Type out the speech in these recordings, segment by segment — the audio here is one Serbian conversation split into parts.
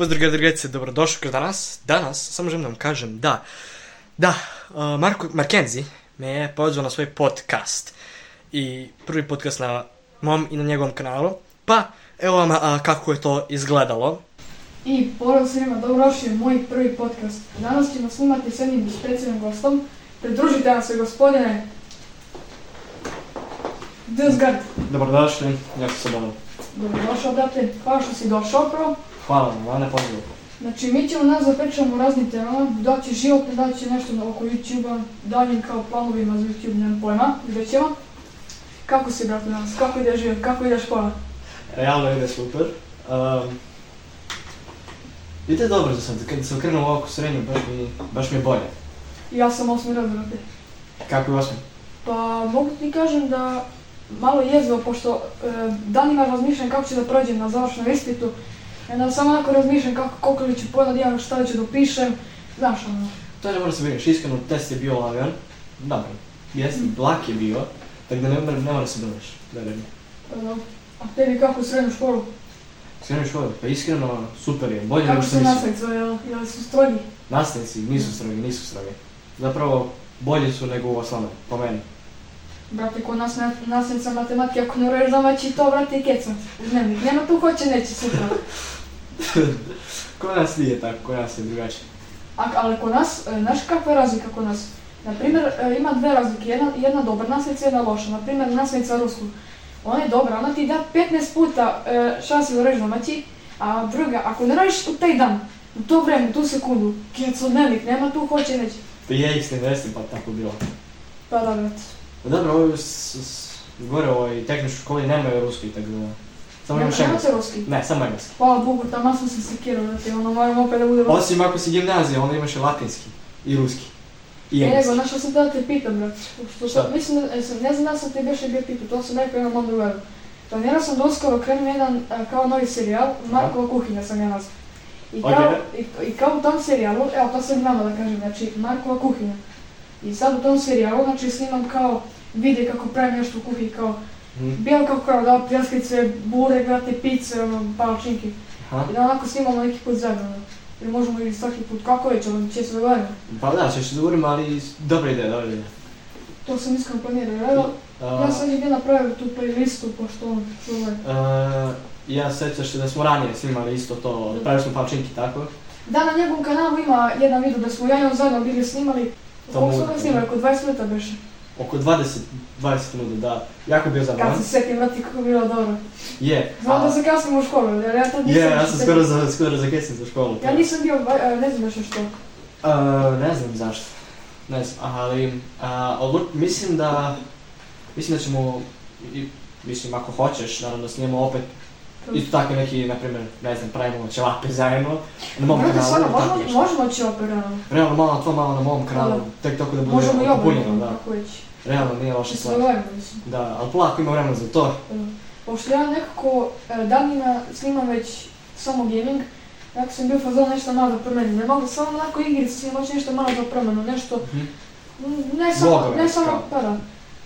pozdrav drugarice, dobrodošli kod danas. Danas, samo želim da vam kažem da, da, uh, Marko, Markenzi me je pozvao na svoj podcast. I prvi podcast na mom i na njegovom kanalu. Pa, evo vam a, kako je to izgledalo. I pozdrav svima, dobrodošli u moj prvi podcast. Danas ćemo snimati s jednim specijalnim gostom. Pridružite nam se gospodine Dizgard. Dobrodošli, jako se dobro. Dobrodošao, brate. Hvala što si došao prvo. Hvala vam, vane pozdrav. Znači, mi ćemo nas zapričamo o raznim temama, da će životno, da će nešto na- oko YouTube-a, daljim kao planovima za YouTube, nemam pojma, vidjet ćemo. Kako si, brate, danas? Kako ide život? Kako ide škola? Realno ide super. Um, ide dobro za sad, kad sam krenuo ovako srednju, baš mi, baš mi je bolje. Ja sam osmi rad, brate. Kako je osmi? Pa mogu ti kažem da malo jezio, pošto e, danima razmišljam kako ću da prođem na završnom ispitu. I onda samo onako razmišljam kako, koliko li ću da imam, šta ću da pišem. Znaš ono, To ne mora se brineš, iskreno test je bio lagan. Dobro, jeste, lak je bio, tako da ne, ne mora se brineš. Da, da, e, a tebi kako u srednju školu? Skrenu školu, pa iskreno super je, bolje Kako nego što mislim. nastavnici zove, jel, jel su strogi? Nastavnici nisu strogi, nisu strogi. Zapravo, bolji su nego u osnovnoj, po meni. Brate, kod nas na, nastavnica matematike, ako ne ureš domaći to, brate, i keca. U dnevnik. Nema tu hoće, neće sutra. Kod nas nije tako, kod nas je drugačije. A, ali kod nas, e, znaš kakva je razlika kod nas? Naprimjer, e, ima dve razlike, jedna, jedna dobra nastavnica i jedna loša. Naprimjer, nastavnica rusku. Ona je dobra, ona ti da 15 puta e, šanse da radiš domaći, a druga, ako ne radiš u taj dan, u to vreme, u tu sekundu, kec od dnevnik, nema tu hoće neće. Pa je isti vesti, pa tako bilo. Pa da, brate. Pa dobro, ovo gore ovoj tehničkoj školi nemaju ruski, tako da... Samo imaš engleski. Ruski. Ne, samo engleski. Hvala Bogu, tamo sam se sekirao, brate, ono moram opet da bude ruski. Osim ako si gimnazija, onda imaš i latinski. I ruski. I E, nego, engleski. znaš što sam da te pitam, brate? Što sam, mislim, da, e, sam, ne znam da sam te beše bio pitao, to sam rekao jednom mom drugaru. Planirao sam da uskoro krenem jedan e, kao novi serijal, Markova kuhinja sam ja nazvao. I kao, i, I kao u tom serijalu, evo to sam vama da kažem, znači Markova kuhinja. I sad u tom serijalu, znači snimam kao vide kako pravim nešto u kuhinji, kao Mhm. bilo kako kao da pljeskice, burek, brate, pice, ono, palačinke. Aha. I da onako snimamo neki put zajedno. ono. Ili možemo i svaki put, kako već, ali će se dogovorimo. Pa da, će se dogovorimo, ali dobra ideja, dobra ideja. To sam iskreno planirao. Evo, A, ja sam jedina napravio tu playlistu, pošto on zove. a, ja sećaš se da smo ranije snimali isto to, pravili smo palčinki, tako? Da, na njegovom kanalu ima jedan video da smo ja i on zajedno bili snimali. To Koliko smo ga snimali? Oko 20 minuta beše. Oko 20, 20 minuta, da. Jako bio Kad zabavan. se setim, vrati kako bilo dobro. Je. Znam a- da se kasnimo u školu, jer ja tad nisam... Je, ja još sam skoro za, skoro za kesim za školu. Ja nisam bio, e, ne znam još što. A, ne znam zašto. Ne znam, ali a, odlu- mislim da mislim da ćemo i, mislim ako hoćeš naravno da snimamo opet isto tako neki na primjer ne znam pravimo ćevape zajedno na mom Brate, kanalu tako možemo, nešto. možemo će operano. Realno malo to malo na mom kanalu Da. tek tako da bude Možemo i oba, popunjeno, da. Realno nije loša Da stvar. mislim. Da, ali polako ima vremena za to. Pošto ja nekako e, danima snimam već samo gaming, jako sam bio u fazonu nešto malo da promenim. Ne mogu samo onako igrice snimam, hoću nešto malo za promenu, nešto Mhm. Mm, Ne samo, Vlogove, ne samo, pa da.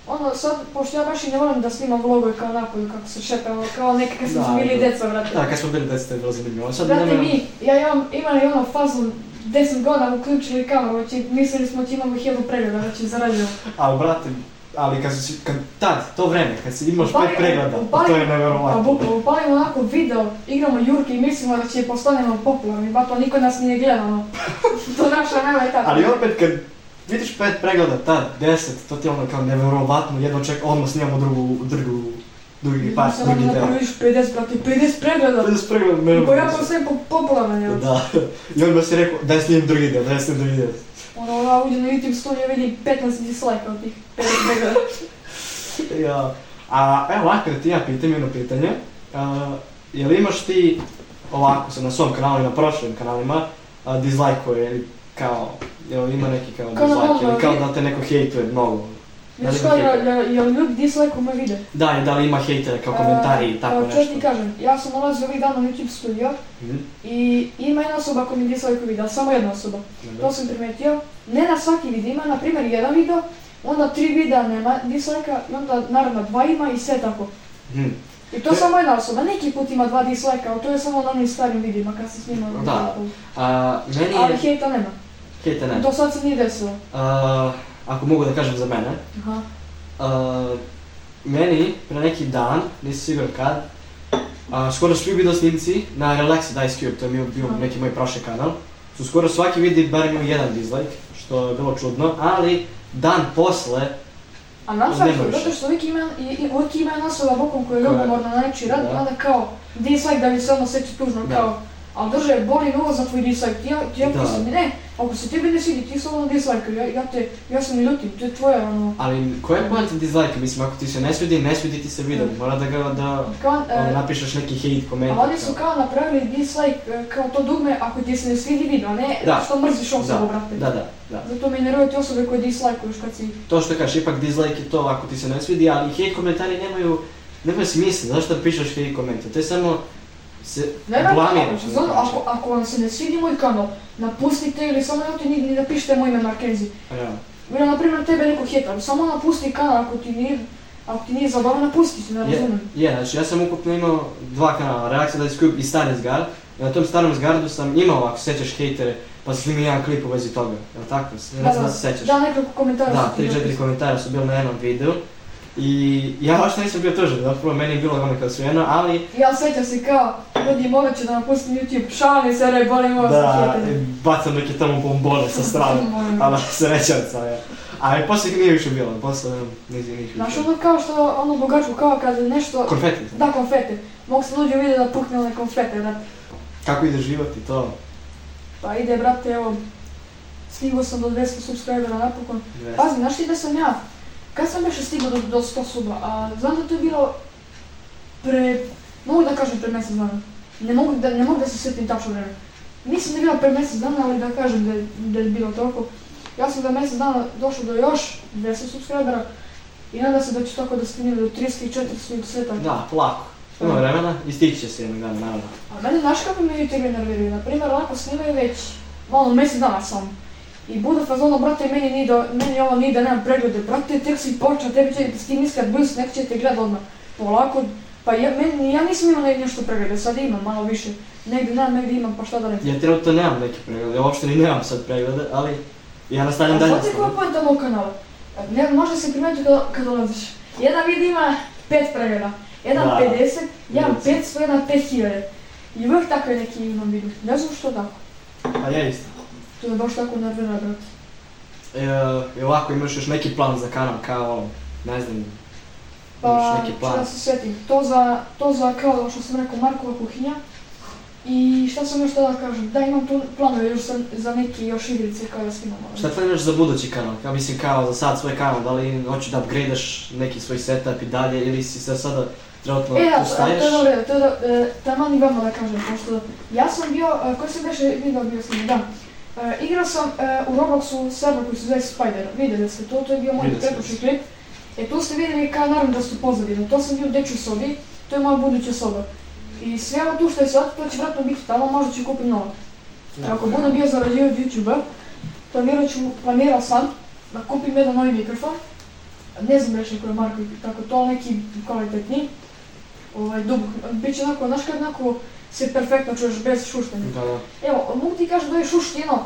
Ono, sad, pošto ja baš i ne volim da snimam vlogove kao napolju, kako se šetamo, kao neke kad smo Da, bili da. djeca, brate. Da, kad smo bili deset je bilo zanimljivo. Sad nema- mi, ja imam, imali ono fazu 10 godina uključili kameru, već i mislili smo će imamo hiljadu pregleda, već i zaradio. Ali brate, ali kad, si, kad tad, to vreme, kad si imaš pet pregleda, upali- to je A nevjerovatno. bukvalno, upalimo onako video, igramo jurke i mislimo da će postanemo popularni, ba to niko nas nije gledao, ono. to naša nema je tako. Ali opet kad vidiš pet pregleda, tad, deset, to ti je ono kao nevjerovatno, jedno ček, odmah snimamo drugu, drugu, drugi par, Sad drugi ono deo. napraviš 50, brate, 50 pregleda. 50 pregleda, ne Ko ja mogu postajem po- popularan, jel? Da, i onda si rekao, daj snimim drugi deo, daj snimim drugi deo. Ono, ja uđem na YouTube i vidim 15 dislike od tih 50 pregleda. Ja. A evo ovako da ti ja pitam jedno pitanje. A, jel imaš ti ovako sad na svom kanalu i na prošlim kanalima a, dislike-ove ili kao, jel ima neki kao Kao dislike ili kao da te neko hejtuje mnogo? Da ima kao, hejtera? jel, jel, jel ljudi dislike moj video? Da, i da li ima hejtere kao komentari i tako nešto? Što ti kažem, ja sam ulazio ovih dana u YouTube studio Mhm. i ima jedna osoba koja mi dislike video, samo jedna osoba. To sam primetio. Ne na svaki video ima, na primjer jedan video, onda tri videa nema dislika i onda naravno dva ima i sve tako. Mhm. I to samo jedna osoba, neki put ima dva dislike, ali to je samo na onim starim videima kad se snima. Da. A, meni Ali je... hejta nema. Hejte ne. Do sad se nije desilo. A, ako mogu da kažem za mene, Aha. a, meni pre neki dan, nisam siguran kad, a, skoro svi video snimci na Relaxed Ice Cube, to je bio, bio Aha. neki moj prošli kanal, su skoro svaki vidi bar imao jedan dislike, što je bilo čudno, ali dan posle, A znaš zašto? Zato što uvijek ima, i, i, uvijek ima osoba bokom koja je ljubomorna na nečiji rad, Da. onda kao dislike da bi se ono osjeća tužno, Da. kao ali boli me ovo za tvoj dislike, ti ja, ti ja Da. mislim, ne, ako se tebi ne svidi, ti se ono dislike, ja, ja te, ja sam ljutim, to je tvoje ono, ali koja je poanta dislike? Mislim, ako ti se ne svidi, ne svidi ti se video, mora da ga, da kao, e, napišeš neki hate komentar. oni su kao napravili dislike e, kao to dugme ako ti se ne svidi video, ne Da. što mrziš osobu, brate. Da, da, da. Zato me nerviraju ti osobe koje dislike-uješ kad si... To što kažeš, ipak dislike je to ako ti se ne svidi, ali hate komentari nemaju, nemaju smisla, zašto da pišeš hate komentar? To je samo se Ne, ne, blamiraš. ne, da ako, ako vam se ne svidi moj kanal, napustite ili samo nemojte ni, ni napišite moje ime Markenzi. Realno. Ili, na primjer, tebe neko heta, samo napusti kanal ako ti nije, ako ti nije zabavno, napusti se, ne Je, razumijem. je, znači ja sam ukupno imao dva kanala, Reakcija Dice Cube i Stari Zgard. Na tom starom Zgardu sam imao, ako se sjećaš, hejtere, pa sam snimio jedan klip u vezi toga, jel tako? Ne znam da se sjećaš. Da, nekoliko komentara Da, su ti 3-4 napisali. komentara su bili na jednom videu. I ja baš nisam bio tužan, zapravo meni je bilo ono kao svijeno, ali Ja sjećam se kao, ljudi morat ću da napustim YouTube, šalim se, re, bolim ovo da, hejtere. bacam neke tamo bombone sa strane, ali ja. Ali poslije nije više bilo, poslije nije nije više. Znaš, ono kao što, ono bogačko, kao kad nešto... Konfeti. Da, konfete. Mogu se dođe vidjeti da pukne one konfete, da Kako ide život i to? Pa ide, brate, evo, stigao sam do 200 subscribera napokon. Dvesta. Pazi, znaš ti da sam ja, kad sam još stigao do, do 100 suba, a znam da to je bilo pre, mogu da kažem pre mjesec dana. Ne mogu da, ne mogu da se sjetim tačno vreme. Mislim da je bilo pre mjesec dana, ali da kažem da da je bilo toliko. Ja sam za mjesec dana došao do još 200 subscribera i nadam se da ću tako da stignem do 300 i 400 i sve tako. Da, polako. Ima vremena i stići će se jednog dana, naravno. A mene znaš kako me YouTube nerviraju? Naprimjer, onako snimaju već malo mjesec dana sam. I bude fazonu, brate, meni, nije do, meni ovo nije da nemam preglede. Brate, tek si počeo, tebi će s tim iskrat bus, nek će te gleda odmah. Polako, pa ja, meni, ja nisam imao ne- nešto preglede, sad imam malo više. Negdje nemam, negdje imam, pa šta da radim. Ja trenutno nemam neke preglede, uopšte ni nemam sad preglede, ali ja nastavljam A dalje. znate koja je poenta mog kanala? Ne, možda se primetiti kad, kad dolaziš. Jedan video ima pet pregleda, jedan Da. 50, jedan Da. 500, jedan 5000. I tako je neki imam video. Ne znam što tako. A ja isto. To je baš tako nervira, brate. E, I ovako imaš još neki plan za kanal, kao, ne znam, Pa, neki plan. da se sjetim. To za, to za kao što sam rekao, Markova kuhinja. I šta sam još tada da kažem? Da, imam planove još za, za neke još igrice kao da snimamo. Šta planiraš za budući kanal? Ja mislim kao za sad svoj kanal, da li hoćeš da upgradeš neki svoj setup i dalje ili si se sada trenutno E, da, tu to je to je e, taman i vama da kažem, pošto ja sam bio, e, koji sam beše video bio snimio, da. E, igrao sam e, u Robloxu server koji se zove Spider, vidjeli ste to, to je bio moj sam. pretpočni klip. E tu ste vidjeli kao naravno da su pozadine, to sam bio u dečoj sobi, to je moja buduća soba. I sve ovo tu što je sad, to će vratno biti tamo, možda ću kupiti novo. Ako budem bio zarađivao od YouTube-a, planirat ću, planirao sam da kupim jedan novi mikrofon. Ne znam reći koji je marka i tako to, neki kvalitetni. Ovaj, dubok, bit će onako, znaš kad onako se perfektno čuješ bez šuštanja. Da, da. Evo, mogu ti kažem da je šušti jedno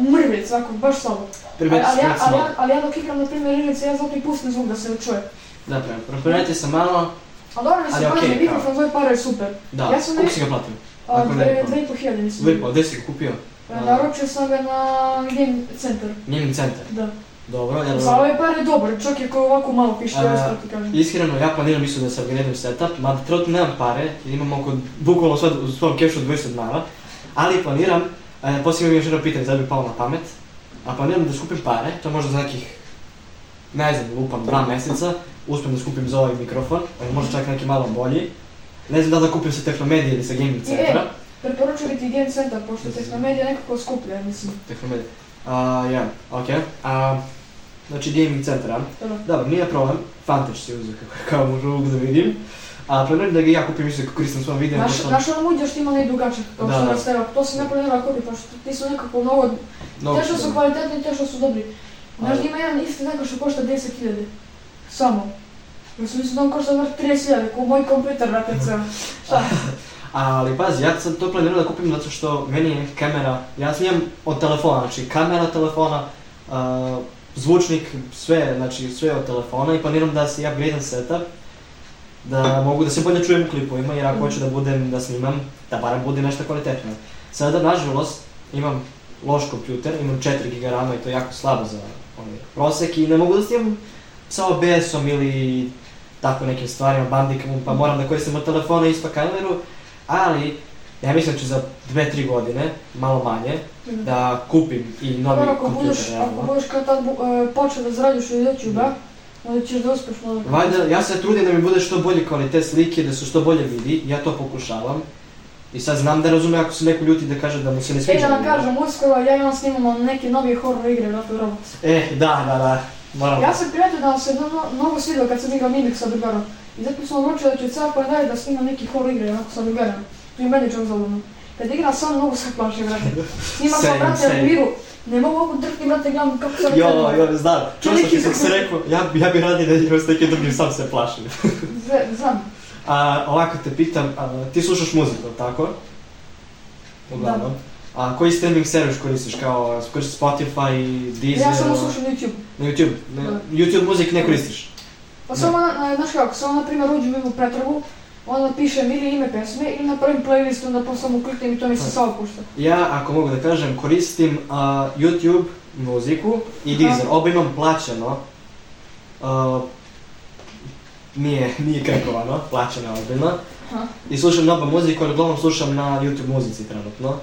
mrvic, ovako, baš slabo. Ali, ali, ja, ali, ja, ali ja dok igram, na primjer, igrice, ja zato i pustim zvuk da se čuje. Da, prema. Primeti se malo, A dobro mi Ali se pazi, mikrofon zove para je super. da. Ja sam Koliko si ga platio? A, Ako ne dve, dve i po hiljade mislim. Lipo, gdje si ga kupio? E, Naručio sam ga na Game Center, Gaming Center. da. Dobro, jel... Za ove pare dobar, čak i ako ovako malo piše, ja što ti kažem. Iskreno, ja planiram isto da se organiziram setup, mada trenutno nemam pare, jer imam oko, bukvalno sad u svom kešu 200 dinara, ali planiram, e, poslije imam još jedno pitanje, sad bi palo na pamet, a planiram da skupim pare, to možda za nekih, ne znam, lupam, dva mjeseca, uspijem da skupim za ovaj mikrofon, e, možda čak neki malo bolji, ne znam da li da kupim sa Tehnomedije ili sa Gaming Centra, Preporučujem ti Game Center, pošto Tehnomedija nekako skuplja, mislim. Tehnomedije, a, ja, okej, a, znači Gaming Centar, a? Dobro. Dobro, nije problem, Fantač si uzeo kako, kao mogu da vidim. A planiram da ga ja kupim isto kako koristim svom videu. Naš, naš ono uđeš ti ima najdugačak, kao Da, što da. nas treba. To sam ja planirala kupiti, pošto ti su nekako mnogo, te što su kvalitetni, te što su dobri. Znaš da ima jedan isti neko što košta 10.000. Samo. Ja sam mislio da on košta vrh 30.000, ko moj kompjuter na PC. Šta? Ali pazi, ja sam to planirao da kupim zato što meni je kamera, ja snimam od telefona, znači kamera telefona, uh, zvučnik, sve, znači sve od telefona i planiram da se upgradeam setup, da mogu da se bolje čujem u klipovima jer ako Mm. hoću da budem, da snimam, da barem bude nešto kvalitetno. Sada, nažalost, imam loš kompjuter, imam 4 GB rama i to je jako slabo za ovaj, prosek i ne mogu da snimam sa OBS-om ili tako nekim stvarima, bandikamom, pa moram da koristim od telefona isto kameru, ali ja mislim da ću za 2-3 godine, malo manje, da kupim i novi Dobro, ako budeš, kompjuter. ako budeš kad tad e, počeo da zarađuješ od YouTube-a, onda ćeš da uspešno da... Valjda, ja se trudim da mi bude što bolji kvalitet slike, da se što bolje vidi, ja to pokušavam. I sad znam da razume ako se neko ljuti da kaže da mu se ne E, sviđa. da vam kažem, uskoro ja imam snimamo neke nove horror igre, zato Roblox. E, da, da, da, moram. Ja sam prijatelj da vam se no, no, mnogo svidio kad sam igrao Mimik sa drugarom. I zato sam odlučio da ću cijela ponedjeljak da snimam neki horror igre, onako sa drugarom. To je meni čak zabavno. Kad igram sam, mnogo se plašim, brate. Snimam sam, same. u miru. Ne mogu ovako drhti, brate, gledam kako se Jo, jo, znam, čuo sam ti sam se rekao, ja, ja bih radije da igram s nekim drugim, sam se plašim. Znam. A, ovako te pitam, a, ti slušaš muziku, tako? Uglavnom. A koji streaming servis koristiš, kao koristiš Spotify, Deezer? Ja samo slušam YouTube. Na YouTube? Ne, Da. YouTube muzik ne koristiš? Pa samo, na, na, znaš kako, samo na primjer uđem u pretragu, onda pišem ili ime pesme ili napravim playlist, onda pa samo kliknem i to mi se Ha. samo pušta. Ja, ako mogu da kažem, koristim a, YouTube muziku i. Deezer. Oba imam plaćeno. A, nije, nije krekovano, plaćeno je ozbiljno. I slušam nova muziku, ali uglavnom slušam na YouTube muzici trenutno.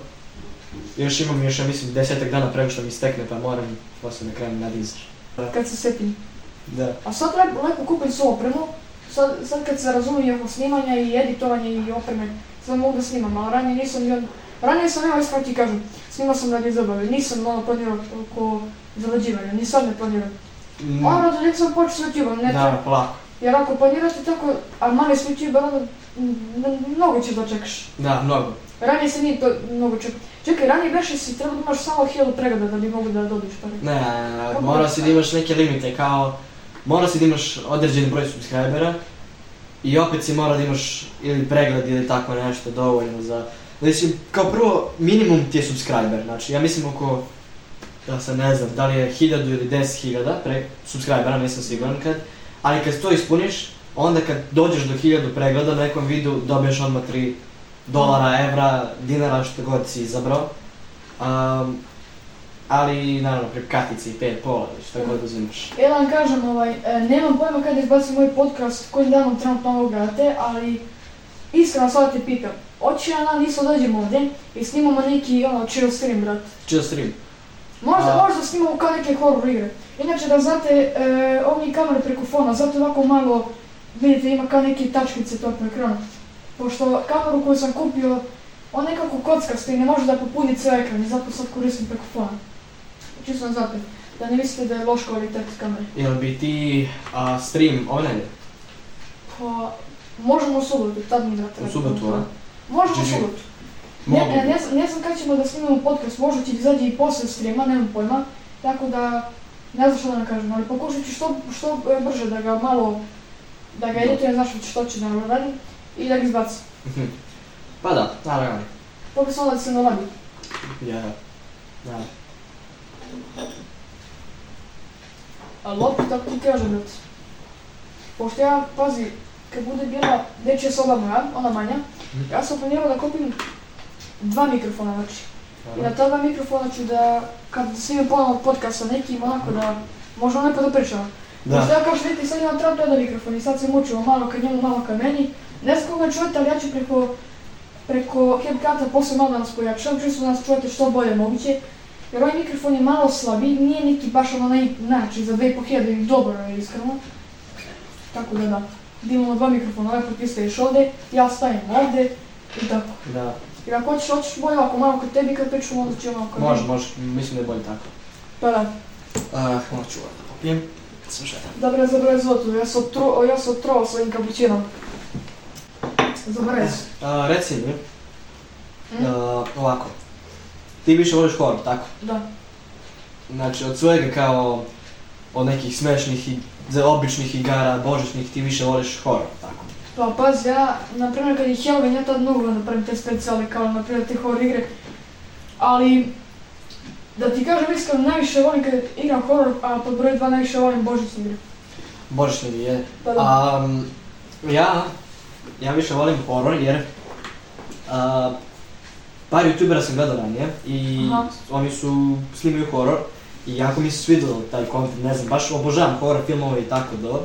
Još imam još, ja mislim, desetak dana prema što mi istekne, pa moram poslije da krenem na Deezer. Kad se setim. Da. A sad lepo kupim svu opremu, sad, sad kad se razumijem oko snimanja i editovanja i opreme, sad mogu da snimam, a ranije nisam bio... Ranije sam, evo iskreno ti kažem, snimao sam radi zabave, nisam ono planirao oko zarađivanja, ni sad ne planiram. Mm, Ono da nek sam počeo s YouTube-om, ne da, polako. Jer ako planirate tako, a mali s YouTube, onda mnogo će da čekaš. Da, mnogo. Ranije se nije to mnogo čekao. Čekaj, ranije beše si trebao da imaš samo 1000 pregleda da bi mogu da dobiješ pare. Ne, mora si da imaš neke limite, kao mora si da imaš određeni broj subscribera i opet si mora da imaš ili pregled ili tako nešto dovoljno za... Znači, kao prvo, minimum ti je subscriber, znači ja mislim oko, ja sam ne znam, da li je 1000 ili 10.000 pre subscribera, nisam siguran kad, ali kad to ispuniš, onda kad dođeš do 1000 pregleda na nekom videu, dobiješ odmah 3 dolara, evra, dinara, što god si izabrao. Um, ali naravno preko kartice i Paypal ili šta god uzimaš. Ja da vam kažem, ovaj, e, nemam pojma kada izbacim moj podcast, kojim danom trenutno ovo gledate, ali iskreno sad te pitam, hoće ja dan isto dođem ovdje i snimamo neki ono chill stream, brat. Chill stream. Možda, A. možda snimamo kao neke horror igre. Inače da znate, e, mi kamere preko fona, zato ovako malo, vidite ima kao neke tačkice to po ekranu. Pošto kameru koju sam kupio, on nekako kockasta i ne može da popuni cijel ekran i zato sad koristim preko fona. Čisto da znate, da ne mislite da je loš kvalitet kamere. Jel bi ti a, stream ove nedelje? Pa, možemo u subotu, tad mi da treba. U subotu, a? Možemo u subotu. Ne, Mogu. ne, ne, ne znam kad ćemo da snimamo podcast, možda će izađe i posle streama, nemam pojma. Tako da, ne znam što da ne kažem, ali pokušat ću što, što brže da ga malo, da ga Da. editujem, znaš što ću da radim i da ga izbacim. Mhm. Pa da, naravno. Se onda da se naladi. Ja, da. Ali opet, tako ti kažem, brat. Pošto ja, pazi, kad bude bila dečja soba moja, ona manja, Mhm. ja sam planirao da kupim dva mikrofona, znači. I na ta dva mikrofona ću da, kad snimim ponovno podcast sa nekim, onako da možemo lepo da pričamo. Da. Pošto ja kao što vidite, sad imam trap jedan mikrofon i sad se mučimo malo kad njemu, malo kad meni. Ne znam koga čujete, ali ja ću preko, preko CapCuta posle malo da nas pojačam, čisto da nas čujete što bolje moguće. Jer ovaj mikrofon je malo slabiji, nije neki baš ono naj, znači za 2500 i dobro je iskreno. Tako da da. Da imamo dva mikrofona, ovaj put staješ ovde, ja stajem ovde i tako. Da. Jer ako hoćeš, hoćeš bolje ovako malo kod tebi kad pričamo, onda ćemo ovako. Može, može, mislim da je bolje tako. Pa da. Uh, hoću ovo da popijem. Sam. Dobre, zabraj zlotu, ja sam otro, ja sam otrovao svojim kapućinom. Zabraj. Uh, reci mi, Mm? uh, ovako. Ti više voliš horor, tako? Da. Znači, od svega kao od nekih smešnih i običnih igara, božićnih, ti više voliš horor, tako. Pa pazi, ja, na primjer kad je Halloween, ja tad mogu da napravim te specijale kao na primjer te horror igre. Ali, da ti kažem iskreno, najviše volim kad igram horror, a pod broj dva najviše volim božićne igre. Božićni mi je. Pa da. A, ja, ja više volim horor jer a, par youtubera sam gledao ranije i Aha. oni su snimaju horor i jako mi se svidilo taj content, ne znam, baš obožavam horor filmove i tako do.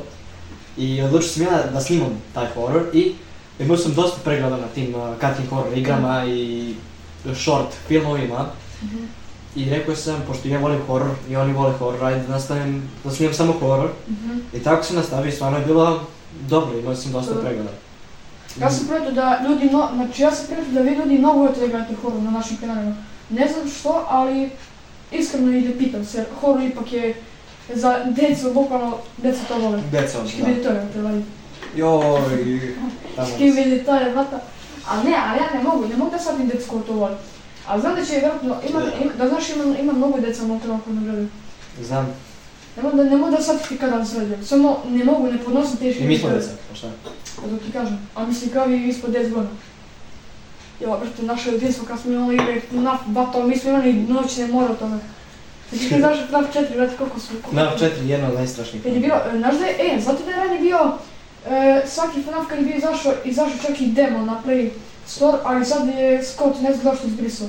I odlučio sam ja da snimam taj horor i imao sam dosta pregleda na tim uh, cutting horror igrama i short filmovima. Mhm. I rekao sam, pošto ja volim horor i oni vole horor, ajde da nastavim, da snimam samo horor. Mhm. I tako sam nastavio i stvarno je bilo dobro, imao sam dosta Da. pregleda. Ja sam primetio da ljudi, no, znači ja sam primetio da vi ljudi mnogo volite da igrate horor na našim kanalima. Ne znam što, ali iskreno i da pitam se, horor ipak je za djecu, bukvalno, djeca to vole. Deca, da. vidi to, te vadi. Joj, tamo Ški vidi to je, vrata. Ali ne, ali ja ne mogu, ne mogu da shvatim djecu ko to vole. Ali znam da će vjerojatno, ima, Da. ima, da znaš ima, ima mnogo djeca na mom koji gledaju. Znam. Ne mogu da, ne mogu da shvatiti kada vam sređujem, samo ne mogu, ne podnosim teške I mi smo deca, pa šta? Dok ti kažem, a mislim kao i ispod 10 godina. Jo, brate, naše jedinstvo kad smo imali igre FNAF Battle, mi smo imali noćne moratone. Znači ti znaš FNAF 4, brate, koliko su... koliko Na su- četiri, jedna od najstrašnijih. Kad je bilo, e, znaš da je, e, zato da je ranije bio, e, svaki FNAF kad je bio izašao, izašao čak i demo na Play Store, ali sad je Scott, ne znam zašto izbrisao.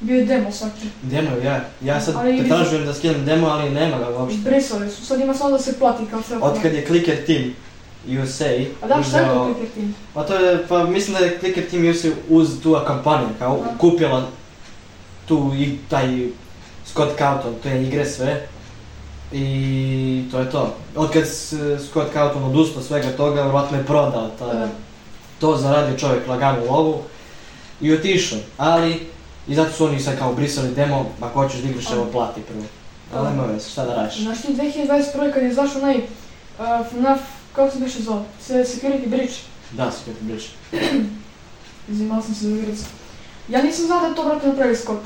Bio je demo svaki. Demo, ja. Ja sad Ali tražujem da skinem demo, ali nema ga uopšte. Izbrisali su, sad ima samo da se plati kao sve Od kad je Clicker Team USA A da, šta je to Clicker Team? Pa to je, pa mislim da je Clicker Team USA uz tu kampanju, kao Da. kupila tu i taj Scott Cawthon, te igre sve. I to je to. Od kad s- Scott Cawthon odustao svega toga, vjerojatno je prodao ta, Da. to zaradio čovjek laganu lovu i otišao. Ali, i zato su oni sad kao brisali demo, ako hoćeš da igraš, evo plati prvo. Ali nema veze, šta da radiš? Znaš ti 2021. kad je izašao onaj uh, FNAF, kako se biše zvao? Se Security Breach. Da, ti bliže. Izimala sam se za igricu. Ja nisam znala da je to brate napravio Scott.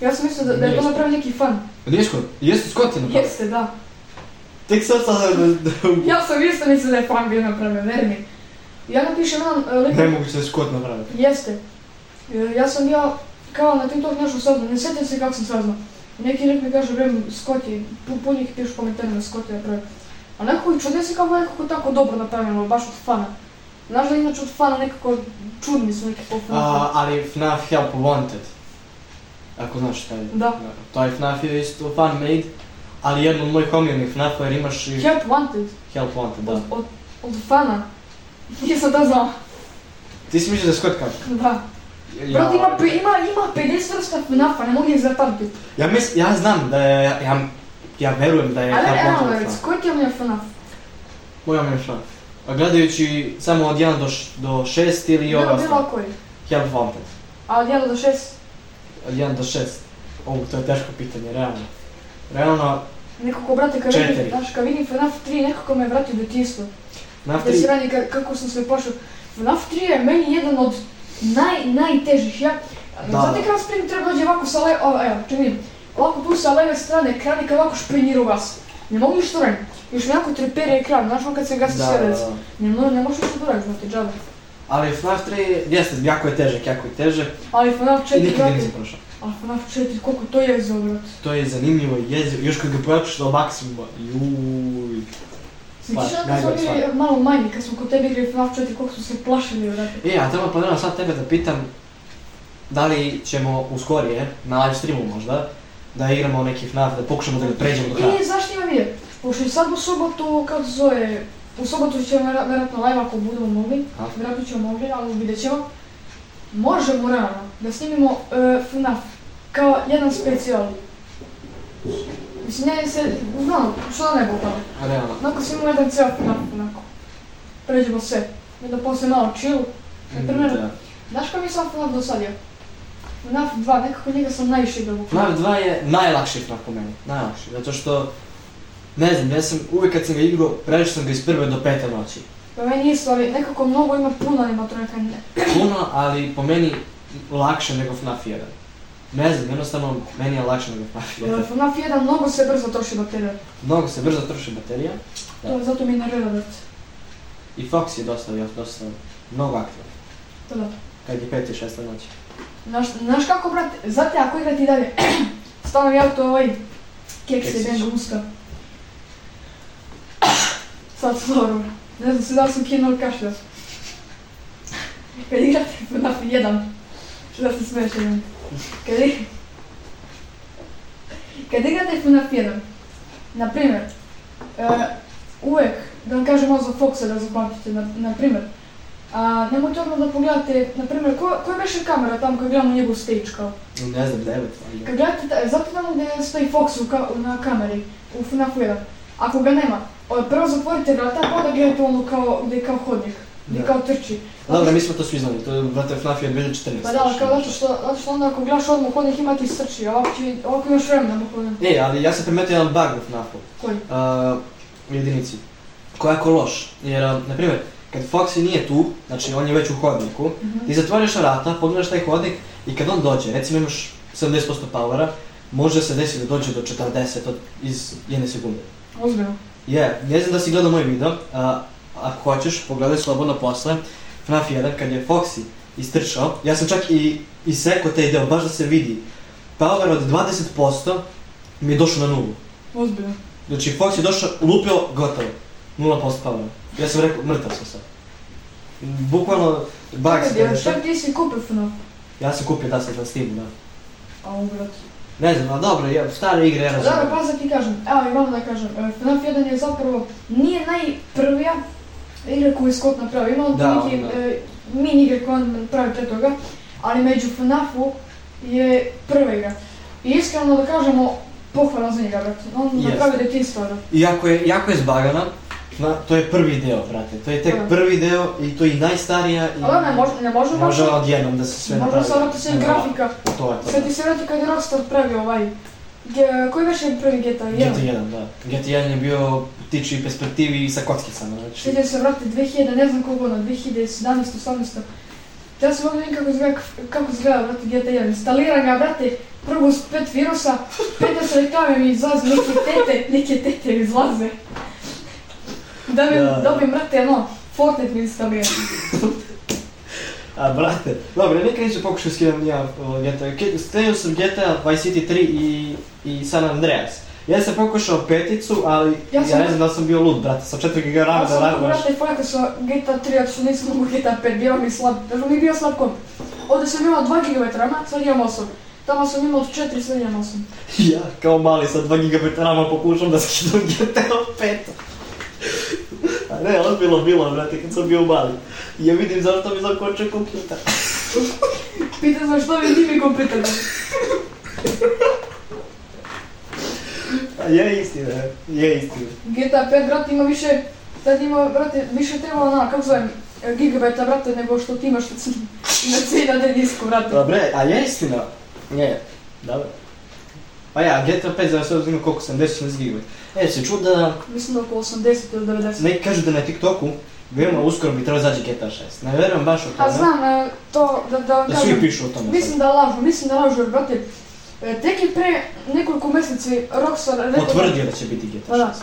Ja sam mislila da, da je to Nije napravio neki fan. Nije Scott, jeste Scott je napravio. Jeste, da. Tek sad sad Ja sam isto mislila da je fan bio napravio, veri mi. Ja napišem jedan uh, lik... Nemoguće da je Scott napravio. Jeste. E, ja sam bio kao na TikTok nešto saznao, ne sjećam se kako sam saznao. Neki lik mi kaže, vrem, Scott je, pu- puno ih pišu komentarima da Scott je napravio. A nekako čudno se kako je nekako tako dobro napravljeno, baš od fana. Znaš da inače od fana nekako čudni su neki po A, ali FNAF Help Wanted. Ako znaš šta je. Da. Taj FNAF je isto fan made, ali jedan od mojih omiljenih FNAF-a jer imaš i Help Wanted, Help Wanted, da. od, od, od fana. Nisam to znao. Ti si mislio da je Scott kao? Da. Brate, ima, ima, ima 50 vrsta FNAF-a, ne mogu ih zapamtiti. Ja mislim, ja znam da je, ja, ja verujem da je Ali Help evo Wanted već, FNAF. koji ti je omiljeni FNAF? Moj omiljeni FNAF. A gledajući samo od 1 do, š- do 6 ili ove Bilo, bilo koji. Help Wanted. A od 1 do 6, Od 1 do 6. Ovo, to je teško pitanje, realno. Realno, nekako, brate, kad vidim, znaš, kad vidim FNAF 3, nekako me vrati u djetinjstvo. FNAF Da se 3, radi ka- kako sam sve pošao. FNAF 3 je meni jedan od naj, najtežih. Ja, Da, znate da. kada Spring treba dođe ovako sa leve, o, evo, čekaj ovako tu sa leve strane ekran i kad ovako šprinjira u vas. Ne mogu ništa radim. Još mi jako trepere ekran, znaš on kad se gasi da, sve da, da. Ne, mo- ne možeš ništa da radiš, znate, džabe. Ali FNAF 3, jeste, jako je težak, jako je težak. Ali FNAF I 4, nikad ga nisam prošao. ali FNAF 4, koliko to je za brate. To je zanimljivo i jezivo, još kad ga pojačaš do maksimuma. Sjećaš Stvar, kad smo bili malo manji, kad smo kod tebe igrali FNAF 4, koliko smo se plašili, brate. E, a treba planiramo sad tebe da pitam, da li ćemo u skorije, na live streamu možda, da igramo neki FNAF, da pokušamo da ga pređemo do kraja. I znaš šta ima vidje? Pošto je sad u subotu, kako se zove, u subotu ćemo vjerojatno live ako budemo mogli, A? vjerojatno ćemo mogli, ali vidjet ćemo. Možemo realno da snimimo e, FNAF kao jedan specijal. Mislim, ne se, znam, što da ne bi. A realno. Onako snimimo jedan cijel FNAF, onako. Pređemo sve. I da poslije malo chill. Na primjer, Da. znaš kako mi sam FNAF do sad je? FNAF 2, nekako njega sam najviše igrao. FNAF 2 je najlakši FNAF po meni, najlakši, zato što, ne znam, ja sam, uvijek kad sam ga igrao, prešao sam ga iz prve do pete noći. Pa meni isto, ali nekako mnogo ima puno animatronika. Puno, ali po meni lakše nego FNAF 1. Ne znam, jednostavno meni je lakše nego FNAF 1. FNAF 1 mnogo se brzo troši baterija. Mnogo se brzo troši baterija Da. To, zato mi ne nervira već. i Fox je dosta, dosta, mnogo aktivan. To da. Kad je 5 i 6 noći. Znaš, znaš kako, brate, znate ako igrati dalje, stavim ja to ovaj keks je benga usta. Sad dobro. Ne znam se da sam kinuo ili kašljao. Kad igrate FNAF 1, što da se smiješ jedan. Kad, i- kad igrate FNAF 1, na primjer, e, uvijek, da vam kažem ovo za Foxa da zapamtite, na, na primjer, a, nemojte odmah da pogledate, na primjer, ko, koja beše kamera tamo kad gledamo njegov stage kao? Ne znam, 9, ali... Kad gledate, zato tamo gdje stoji Fox u ka- na kameri, u FNAF 1, ako ga nema, prvo zatvorite vrata, pa onda gledate ono kao, gdje je kao hodnik, gdje Da. kao trči. Dobro, mi smo to svi znali, to je, brate, FNAF je 2014. Pa da, ali kao zato što, zato što onda ako gledaš odmah hodnik ima ti strči, a ovako, će, ovako imaš vremena da hodnik. E, ali ja sam primetio jedan bug u FNAF-u. Koji? uh, jedinici. Koja je jako loš. Jer, na primjer, kad Foxy nije tu, znači on je već u hodniku, Mhm. ti zatvoriš vrata, pogledaš taj hodnik i kad on dođe, recimo imaš 70% powera, može se desiti da dođe do 40 od, iz jedne sekunde. Ozbiljno. Je, ne znam da si gledao moj video, a ako hoćeš, pogledaj slobodno posle, FNAF 1, kad je Foxy istrčao, ja sam čak i isekao taj deo, baš da se vidi. Power od 20% mi je došao na nulu. Ozbiljno. Znači, Fox je došao, lupio, gotovo. 0% power. Ja sam rekao, mrtav sam sad. Bukvalno, bug se desio. šta ti si kupio FNAF? Ja sam kupio da sam na Steamu, da. A u brat. Ne znam, ali dobro, ja, stare igre ja Dobro, razumijem. pa sad ti kažem, evo i vama da kažem, e, FNAF 1 je zapravo, nije najprvija igra koju je Scott napravio, ima on tu Da, neki on da. e, mini igre koje on pravi pre toga, ali među FNAF-u je prva igra. I iskreno da kažemo, pohvala za njega, brate. On Jest. napravi detinstvo, da. Iako je, jako je zbagana, na, to je prvi deo, brate. To je tek Da. prvi deo i to je i najstarija i... Ali ne, može, ne može baš, Može odjednom da se sve može napravi. se vrati sve Ne, grafika. To je to. Sad ti se vrati kad je Rockstar pravio ovaj, Ge- koji već je prvi GTA 1? GT1, da. GT1 je bio tiči i perspektivi i sa kockicama, znači. Sjećam se, vrati, 2000, ne znam koliko godina, 2017, 18. Ja sam mogu kako izgleda, kako izgleda, brate, GTA 1. Instaliram ga, brate, prvo s pet virusa, peta se reklame mi izlaze, neke tete, neke tete mi izlaze. Da mi Da. dobijem, brate, ono, Fortnite mi instaliram. A, brate, dobro, nikad nisam pokušao skidam ja o, GTA. Stavio sam GTA, Vice City 3 i, i San Andreas. Ja sam pokušao peticu, ali ja, Ja sam- ne znam da sam bio lud, brate, sa 4 GB RAM Ja da sam, radiš. brate, fojaka sa GTA 3, zato što nisam mogu GTA 5, bio mi slab, zato mi bio slab komp. Ovdje sam imao 2 GB rama, sad imam 8. Tamo sam imao 4, sad imam 8. Ja, kao mali sa 2 GB RAM pokušam da skidam GTA 5. Ne, ozbiljno bilo, brate, kad sam bio mali. I ja vidim zašto mi zakoče kompjuter. Pita za što mi ti mi kompjuter. A je istina, je istina. GTA 5, brate, ima više, tad ima, brate, više treba ona, kako zovem, gigabajta, brate, nego što ti imaš na c- na cijeli na disku, brate. Dobre, a je istina? Je, dobro. Pa ja, GTA 5 za sve uzima koliko, 70-80 GB. E, se čuo da, Mislim da oko 80 ili 90. neki kažu da na TikToku, veoma uskoro bi trebalo izaći GTA 6. Ne vjerujem baš A tome, znam, e, to, da, da vam da svi kažem, pišu o tome sad. mislim da lažu, mislim da lažu, jer, brate, e, tek je pre nekoliko mjeseci Rockstar rekao da... Potvrdio da će biti GTA Pa 6. da.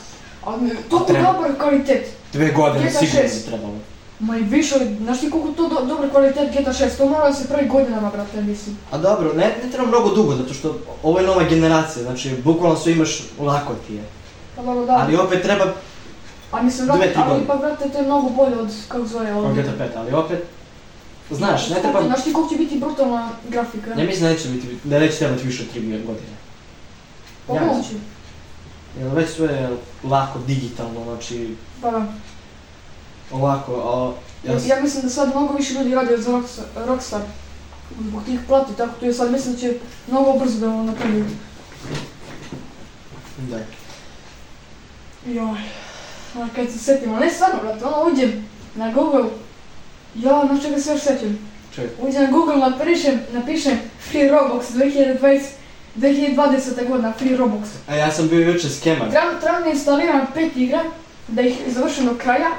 Ali toliko dobar kvalitet. Dve godine sigurno 6. bi trebalo. Ma i više, znaš ti koliko to do, dobar kvalitet GTA 6, to mora da se pravi godinama, brate, mislim. A dobro, ne, ne treba mnogo dugo, zato što ovo je nova generacija, znači bukvalno sve imaš lako ti je. Pa dobro, da. Ali opet treba A mislim, brate, ali godine. ipak, brate, to je mnogo bolje od, kako zove, od... od GTA 5, ali opet, znaš, ne treba, Znaš ti koliko će biti brutalna grafika? ne mislim da neće biti, da neće trebati više od 3 godine. Pa ja moguće. Jer već sve je lako digitalno, znači Pa da. Ovako, a ja, Ja, mislim da sad mnogo više ljudi radi za Rockstar. Zbog tih plati, tako to je sad mislim da će mnogo brzo da ovo napravi. da. Joj. A kad se setimo, ne stvarno, brate, ono uđem na Google, ja, na čega se još sećam. Čekaj, Uđem na Google, napišem, napišem Free Roblox 2020, 2020. godina, Free Roblox. a ja sam bio jučer skemar. Trebam, trebam da instaliram pet igra, da ih završim do kraja.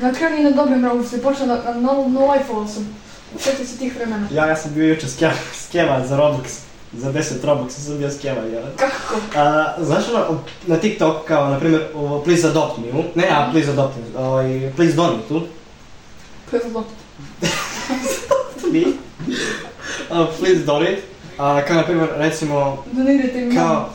Na kraju ni ne dobijem i počnem da, na no, no life sam. Sjetim se tih vremena. Ja, ja sam bio jučer skemar, skemar za Roblox. za 10 Robuxa sam bio skeman, jel? Kako? A, znaš ono, na TikTok kao, na primjer, ovo, please adopt me, ne, a please adopt me, ovaj, please donate tu, Prezlo. mi, a, please donate, a, kao na primjer, recimo, Donirajte mi kao.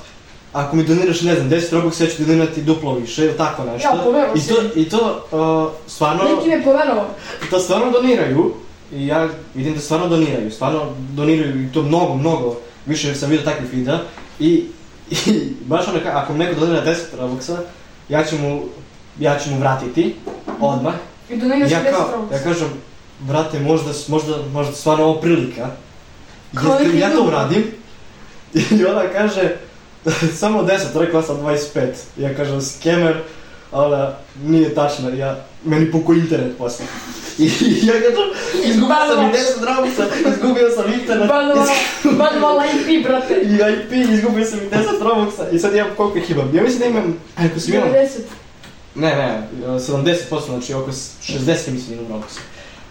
Ako mi doniraš, ne znam, 10 Robuxa, ja ću donirati duplo više, ili tako nešto. Ja, poverovao I si. to, i to, uh, stvarno, Neki me poverovao. to stvarno doniraju, i ja vidim da stvarno doniraju, stvarno doniraju i to mnogo, mnogo, više sam vidio takvih videa, i, i baš ono, ako mi neko donira 10 Robuxa, ja ću mu, ja ću mu vratiti, odmah, I doniraš ja 10 kao, Robux. ja kažem, brate, možda, možda, možda stvarno ovo prilika. Koliki Ja, ja to uradim. I ona kaže, samo 10, rekla sam 25. Ja kažem, skemer, ona, nije tačno, ja, meni puko internet posle. I ja kažem, izgubio sam i 10 dravuca, izgubio sam internet. Banvala, IP, brate. I IP, izgubio sam i 10 Robuxa i sad imam koliko ih imam. Ja mislim da imam, ako sam imam 90. ne, ne, 70%, znači oko 60 mislim imam Robuxa.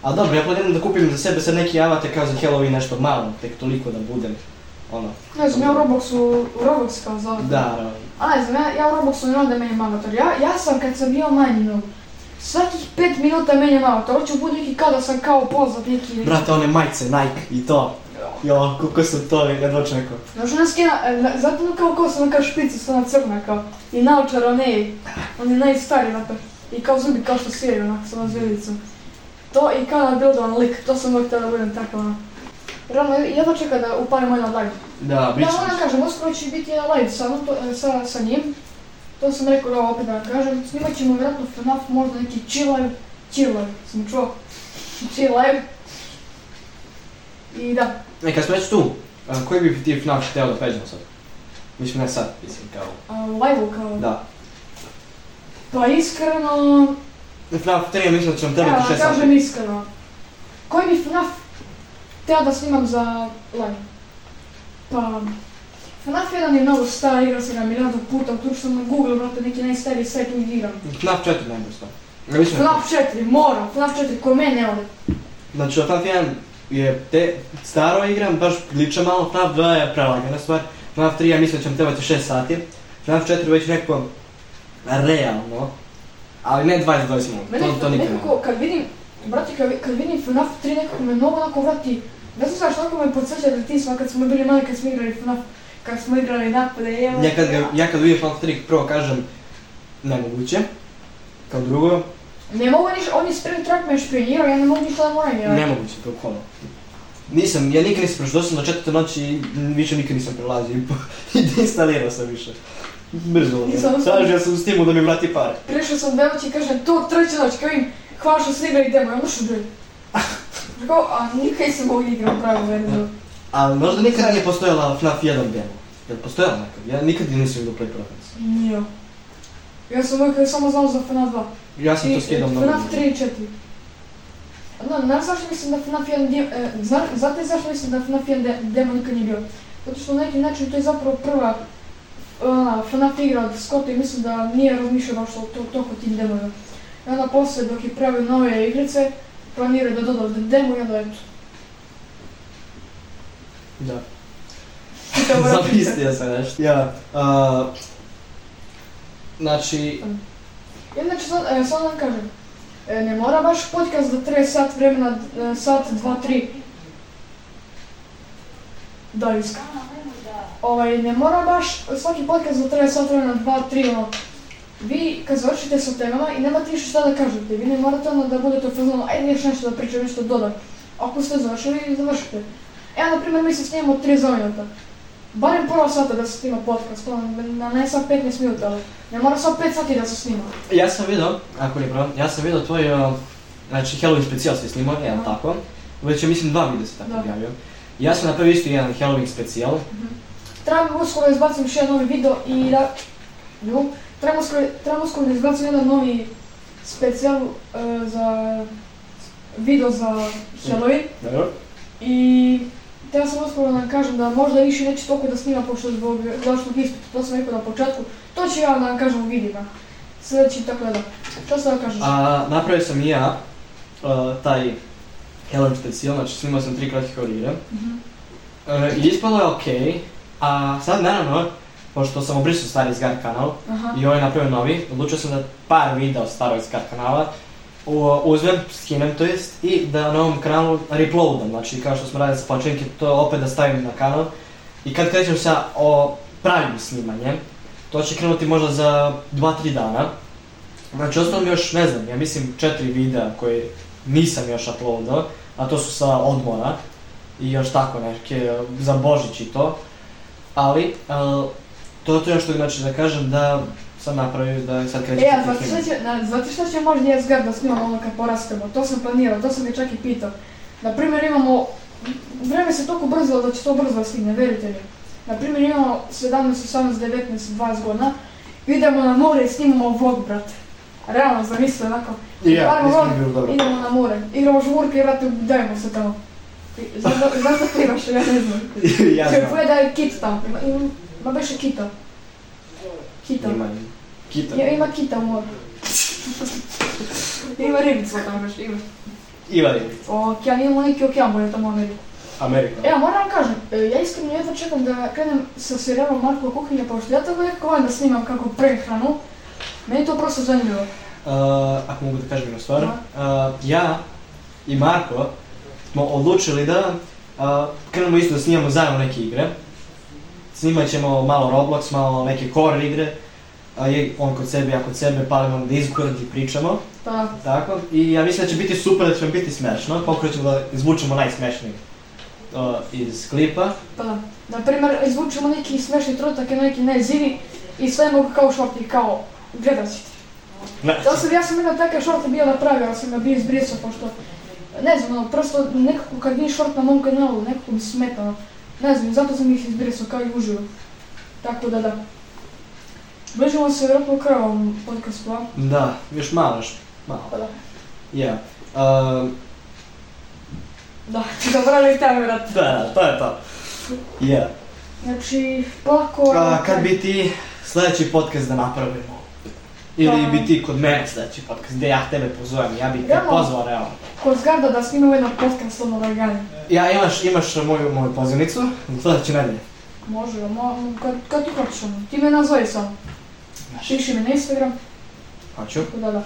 A dobro, ja planiram da kupim za sebe sad neki avatar kao za Halloween nešto malo, tek toliko da budem, ono, Ne znam, ja u Robloxu, u Roblox kao zove. da, da. A ne znam, ja, ja u Robloxu ne onda menjam avatar. Ja, ja sam kad sam bio manji no, svakih 5 minuta menjam avatar. Hoću budi neki kao da sam kao poznat neki... Brate, one majice, Nike i to. Jo, koliko sam to jedva čekao. Znaš, ona skina, e, na- zato ono kao ko sam kao špica, ona crna kao. I naočar, one, on je najstariji na I kao zubi kao što sviraju onako sa onom zvijezdicom. To i kao na bildovan lik, to sam uvijek htjela da budem takav ono. Realno, jedva čeka da upalim moj na live. Da, bit Ja će. moram kažem, uskoro će biti jedan live sa, sa, sa njim. To sam rekao da opet da vam kažem. Snimat ćemo vjerojatno FNAF, možda neki chill live. Chill live, sam čuo. chill live. I da, E, kad smo već tu, a, koji bi ti FNAF htio da pređemo sad? Mislim, ne sad, mislim, kao, a, live kao... da. Pa iskreno, FNAF 3, ja mislim da će nam evo trebati da 6 sati. kažem iskreno. Koji bi FNAF htio da snimam za live? Pa, FNAF 1 je mnogo star, igrao sam ga milijardu puta, što sam na Google, brate, neki najstariji sajt uvijek igram. FNAF 4 najbolj mislim, FNAF 4, mora, FNAF 4, ko mene ne ode. Znači, FNAF 1 je te, staro igram, baš liče malo, FNAF 2 je prelagana stvar, FNAF 3 ja mislim da će nam trebati 6 sati, FNAF 4 već neko realno, ali ne 20-20 minuta, to, to nikad ne. nekako, kad vidim, brate, kad, kad vidim FNAF 3 nekako me mnogo onako vrati, ne znam zašto, onako me podsjeća detinjstva kad smo bili mali, kad smo igrali FNAF, kad smo igrali napade, evo. Ja kad, ga, ja kad vidim FNAF 3 prvo kažem nemoguće, kao drugo, Ne mogu ništa, on je sprint track me špionirao, ja ne mogu ništa da moram, ja. nemoguće, bukvalno. Nisam, ja nikad nisam prošao, sam do četvrte noći i više nikad nisam prelazio i, deinstalirao sam više. Brzo, tražio sam u Steamu da mi vrati pare. Prišao sam dve noći i kažem, to treća noć, kao im, hvala što ste igrali demo, ja možeš bre. Rekao, a nikad nisam mogu igrati pravu verziju. Ali možda nikad nije postojala FNAF 1 demo. Jel postojala nekad? Ja nikad nisam vidio Play Profits. Nije. Ja sam uvijek samo znao za FNAF 2. Ja sam to I- skidao mnogo. FNAF 3 i 4. No, znaš zašto mislim da FNAF 1 dim, e, zna, znate zašto mislim da FNAF 1 de, demo nikad nije bio? Zato što na neki način to je zapravo prva ona, FNAF igra od Scotta i mislim da nije razmišljao baš o to, toliko tim demovima. I onda poslije dok je pravio nove igrice, planirao da doda demo i onda eto. Da. Zapislio sam nešto. Ja, a, znači, I Inače, sad, e, sad vam kažem, e, ne mora baš podcast da traje sat vremena, e, sat, dva, tri. Da, iska. Ovaj, ne mora baš svaki podcast da traje sat vremena, dva, tri, ono. Vi kad završite sa temama i nemate više šta da kažete, vi ne morate ono da budete u fazonu, ajde još nešto da pričam, nešto dodat. Ako ste završili, završite. Evo, na primjer, mi se snimamo 30 minuta. Barem pola sata da se snima podcast, ono, na ne sad 15 minuta, ali ne mora sad 5 sati da se snima. ja sam vidio, ako nije problem, ja sam vidio tvoj, a, znači Halloween specijal si snimao, jel Aha. tako? Već je mislim dva videa se tako Da. objavio. Ja sam napravio isto jedan Halloween specijal. Trebamo uskoro da izbacim još jedan novi video i da... Jo, trebamo uskoro da izbacim jedan novi specijal e, za... video za Halloween Dobro. i Htjela sam uskoro da vam kažem da možda više neće toliko da snima pošto zbog završnog ispita, to sam rekao na početku. To ću ja da vam kažem u vidima. Sljedeći tako da. Što se da kažeš? A, napravio sam i ja a, taj Halloween specijal, znači snimao sam tri kratke horire. Mhm. E, ispalo je okej, a sad naravno, pošto sam obrisao stari Zgar kanal Aha. i ovaj napravio novi, odlučio sam da par videa od starog Zgar kanala uzmem, skinem to jest, i da na ovom kanalu reuploadam, znači kao što smo radili sa počinke, to opet da stavim na kanal. I kad krećem sa o pravim snimanjem, to će krenuti možda za 2-3 dana. Znači, ostalo mi još, ne znam, ja mislim četiri videa koje nisam još uploadao, a to su sa odmora i još tako neke za Božić i to. Ali, uh, to to još što znači da kažem da sam napravio da sad krećem E, a znate šta će, na, znate šta će možda Jesgar da snimamo ono kad porastemo? To sam planirao, to sam ga čak i pitao. Na primjer imamo, vreme se toliko brzilo da će to brzo da stigne, verite mi. Na primjer imamo 17, 18, 19, 20 godina, idemo na more i snimamo vlog, brate. Realno, zamisli onako. I ja, nisam vlog, bio dobro. idemo na more, igramo žurke i brate, dajemo se tamo. Da, da plivaš, ja ne znam. ja znam. gleda je kit tamo, ma beše kita. Kita. Ima kita. Ja, ima kita u moru. ima ribica tamo još, ima. Ima je. Okean, imamo neki okean bolje tamo u Ameriku. Amerika. E, a moram vam kažem, e, ja iskreno jedva čekam da krenem sa serijalom Markova kuhinja, pošto ja tako nekako volim da snimam kako prehranu. Meni je to prosto zanimljivo. Uh, ako mogu da kažem jednu stvar, uh, ja i Marko smo odlučili da uh, krenemo isto da snimamo zajedno neke igre. Snimat ćemo malo Roblox, malo neke core igre. A je on kod sebe, ja kod sebe, palimo na Discord i pričamo. Pa, Tako. I ja mislim da će biti super, da će biti smešno. Pokušat ćemo da izvučemo najsmešniji uh, iz klipa. pa da. Na primjer, izvučemo neki smešni trotak i neki nezivi i stavimo ga kao šorti, kao gledat ćete. Ne. To sam, ja sam jedan takav šort bio napravio, ali sam ga bio izbrisao, pošto, ne znam, ono, prosto nekako kad vidim šort na mom kanalu, nekako mi smeta, ono. Ne znam, zato sam ih izbrisao, kao i uživo. Tako da da. Bližimo se vjerojatno kraju ovom podcastu, a? Da, još malo, još malo. Pa da. Ja. Uh, Da, zabrali taj vrat. da, to je to. Ja. Znači, polako... A, kad bi ti sljedeći podcast da napravimo? Ili Pa- bi ti kod mene sljedeći podcast, gdje ja tebe pozovem, ja bih te pozvao realno. Kod zgarda da snimamo jedan podcast ono Ragani. Ja, imaš, imaš moju, moju pozivnicu, sljedeće nedelje. Može, mo, kad, kad ti hoćeš ono. Ti me nazvoji sam. Piši mi na Instagram, Hoću. da da.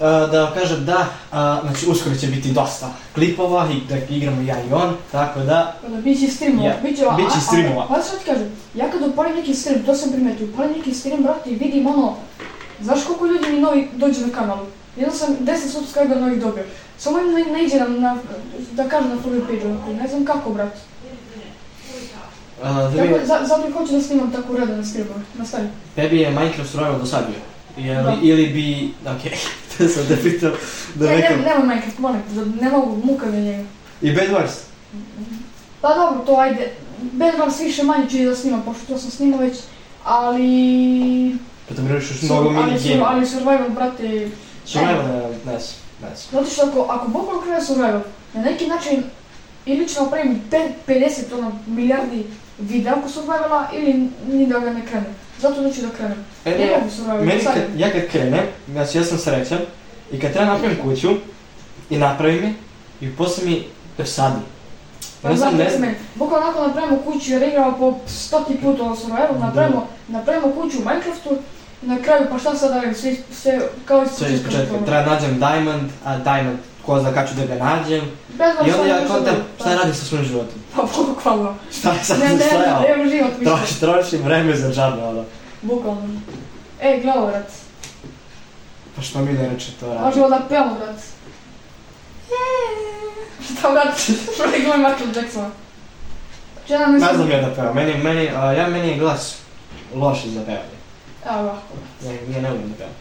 A, da kažem da, a, znači uskoro će biti dosta klipova i da igramo ja i on, tako da, da bit će streamova, Ja, bit će, a- bit će a- streamova. Pa sad ti kažem, ja kad upalim neki stream, to sam primetio, upalim neki stream, brate, i vidim ono, znaš koliko ljudi mi novi dođe na kanalu? Jedno sam 10 subscriber novih dobio. Samo im ne, ne iđe na, na, da kažem na prvi page, onako, ne znam kako, brate. a, da Tako, mi, za, zato i hoću da snimam tako redane streamove, nastavi. tebi je Minecraft survival dosadio. Ili, Da. ili bi, okej, to sam te pitao da Ne, nekom... ne, nemoj Minecraft, molim te, da ne mogu, muka mi je njega. I Bed Wars? Pa dobro, to ajde, Bad Wars više manje ću i da snimam, pošto to sam snimao već, ali... Pa mi još mnogo mini game. ali Survival, brate, Survival, ne, ne znam. Zato što ako, ako bukvalno krene survival, na neki način ili ću napraviti pe- 50 ono, milijardi videa oko survivala ili ni da ga ne krenem. Zato neću da krenem. E, Ne ne, mogu Meni kad, ja kad krenem, znači ja sam srećan i kad treba napravim kuću i napravim je i posle mi dosadi. Pa sam znate ne ne znam, meni, bukvalno ako napravimo kuću jer igramo po stoti put ono survival, napravimo, napravimo kuću u Minecraftu na kraju pa šta sad da radim, sve, sve kao iz sve iz početka, treba nađem diamond, a diamond ko zna kad ću da ga nađem. Bez I onda ja kontem nešto šta radim sa svojim životom. Pa bukvalno. Šta je sad Ne, ne, stojao? ne, nemam život više. Troši, trošim vreme za džabe, ono. Bukvalno. Ej, gledaj, brat. Pa što mi ne reče to radi? Možemo da pevamo, brat. Šta, brat? Što ne glumi Michael Jacksona? Če nam Ne mislim... znam ja da pevam, meni, meni, a, ja meni je glas loš za pevanje. Evo ovako. Ja, ja ne umem da pevam.